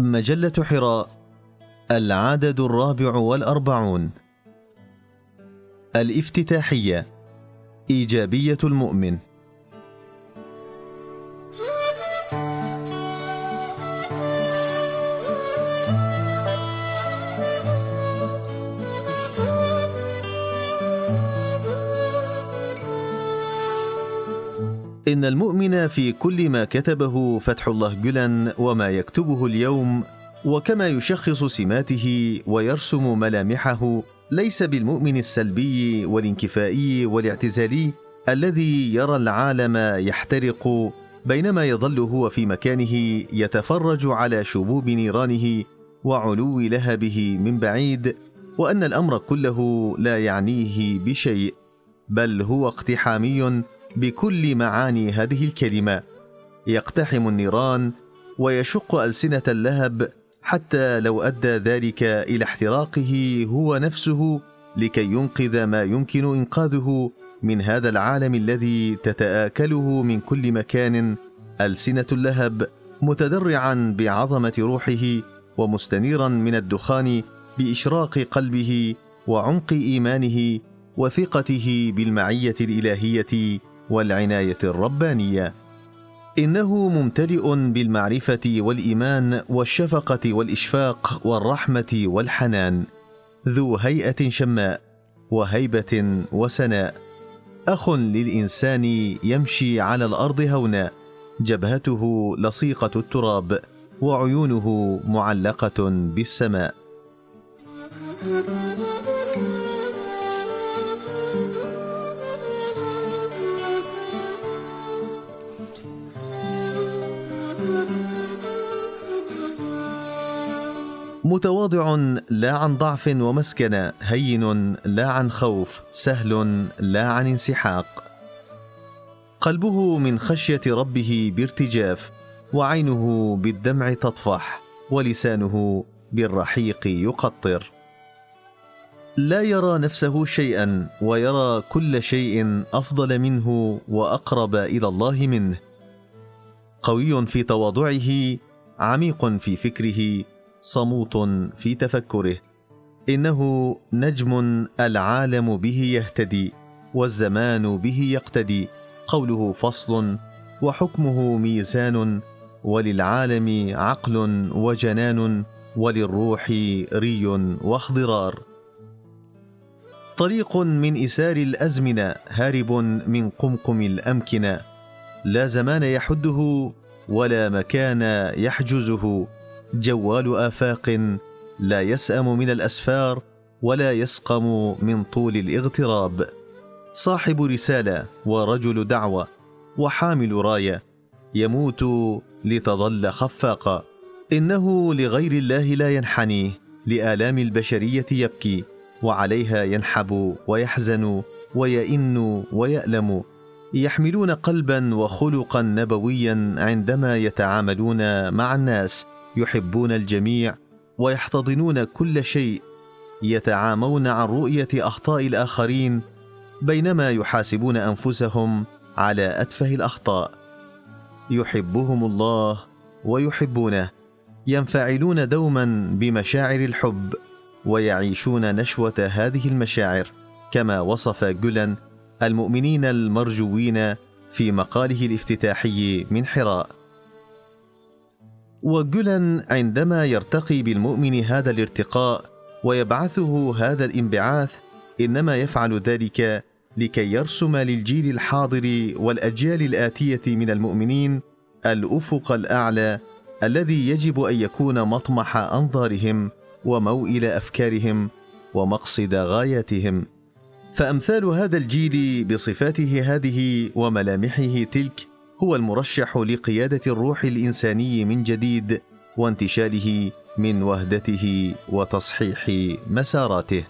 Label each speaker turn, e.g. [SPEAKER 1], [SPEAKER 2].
[SPEAKER 1] مجلة حراء العدد الرابع والأربعون. الافتتاحية إيجابية المؤمن. إن المؤمن في كل ما كتبه فتح الله جلن وما يكتبه اليوم وكما يشخص سماته ويرسم ملامحه ليس بالمؤمن السلبي والانكفائي والاعتزالي الذي يرى العالم يحترق بينما يظل هو في مكانه يتفرج على شبوب نيرانه وعلو لهبه من بعيد وأن الأمر كله لا يعنيه بشيء بل هو اقتحامي بكل معاني هذه الكلمة. يقتحم النيران ويشق ألسنة اللهب حتى لو أدى ذلك إلى احتراقه هو نفسه لكي ينقذ ما يمكن إنقاذه من هذا العالم الذي تتآكله من كل مكان. ألسنة اللهب متدرعا بعظمة روحه ومستنيرا من الدخان بإشراق قلبه وعمق إيمانه وثقته بالمعية الإلهية والعناية الربانية. إنه ممتلئ بالمعرفة والإيمان والشفقة والإشفاق والرحمة والحنان. ذو هيئة شماء وهيبة وسناء. أخ للإنسان يمشي على الأرض هونا. جبهته لصيقة التراب وعيونه معلقة بالسماء. متواضع لا عن ضعف ومسكنه هين لا عن خوف سهل لا عن انسحاق. قلبه من خشية ربه بارتجاف وعينه بالدمع تطفح ولسانه بالرحيق يقطر. لا يرى نفسه شيئا ويرى كل شيء أفضل منه وأقرب إلى الله منه. قوي في تواضعه عميق في فكره صموت في تفكره. إنه نجم العالم به يهتدي والزمان به يقتدي. قوله فصل وحكمه ميزان وللعالم عقل وجنان وللروح ري واخضرار. طريق من إسار الأزمنة هارب من قمقم الأمكنة. لا زمان يحده ولا مكان يحجزه. جوال آفاق لا يسأم من الأسفار ولا يسقم من طول الاغتراب. صاحب رسالة ورجل دعوة وحامل راية يموت لتظل خفاقا. إنه لغير الله لا ينحني لآلام البشرية يبكي وعليها ينحب ويحزن ويئن ويألم. يحملون قلبا وخلقا نبويا عندما يتعاملون مع الناس. يحبون الجميع ويحتضنون كل شيء يتعامون عن رؤية أخطاء الآخرين بينما يحاسبون أنفسهم على أتفه الأخطاء. يحبهم الله ويحبونه ينفعلون دوما بمشاعر الحب ويعيشون نشوة هذه المشاعر كما وصف جولان المؤمنين المرجوين في مقاله الافتتاحي من حراء. وجولان عندما يرتقي بالمؤمن هذا الارتقاء ويبعثه هذا الانبعاث إنما يفعل ذلك لكي يرسم للجيل الحاضر والأجيال الآتية من المؤمنين الأفق الأعلى الذي يجب أن يكون مطمح أنظارهم وموئل أفكارهم ومقصد غاياتهم. فأمثال هذا الجيل بصفاته هذه وملامحه تلك هو المرشح لقيادة الروح الإنساني من جديد وانتشاله من وهدته وتصحيح مساراته.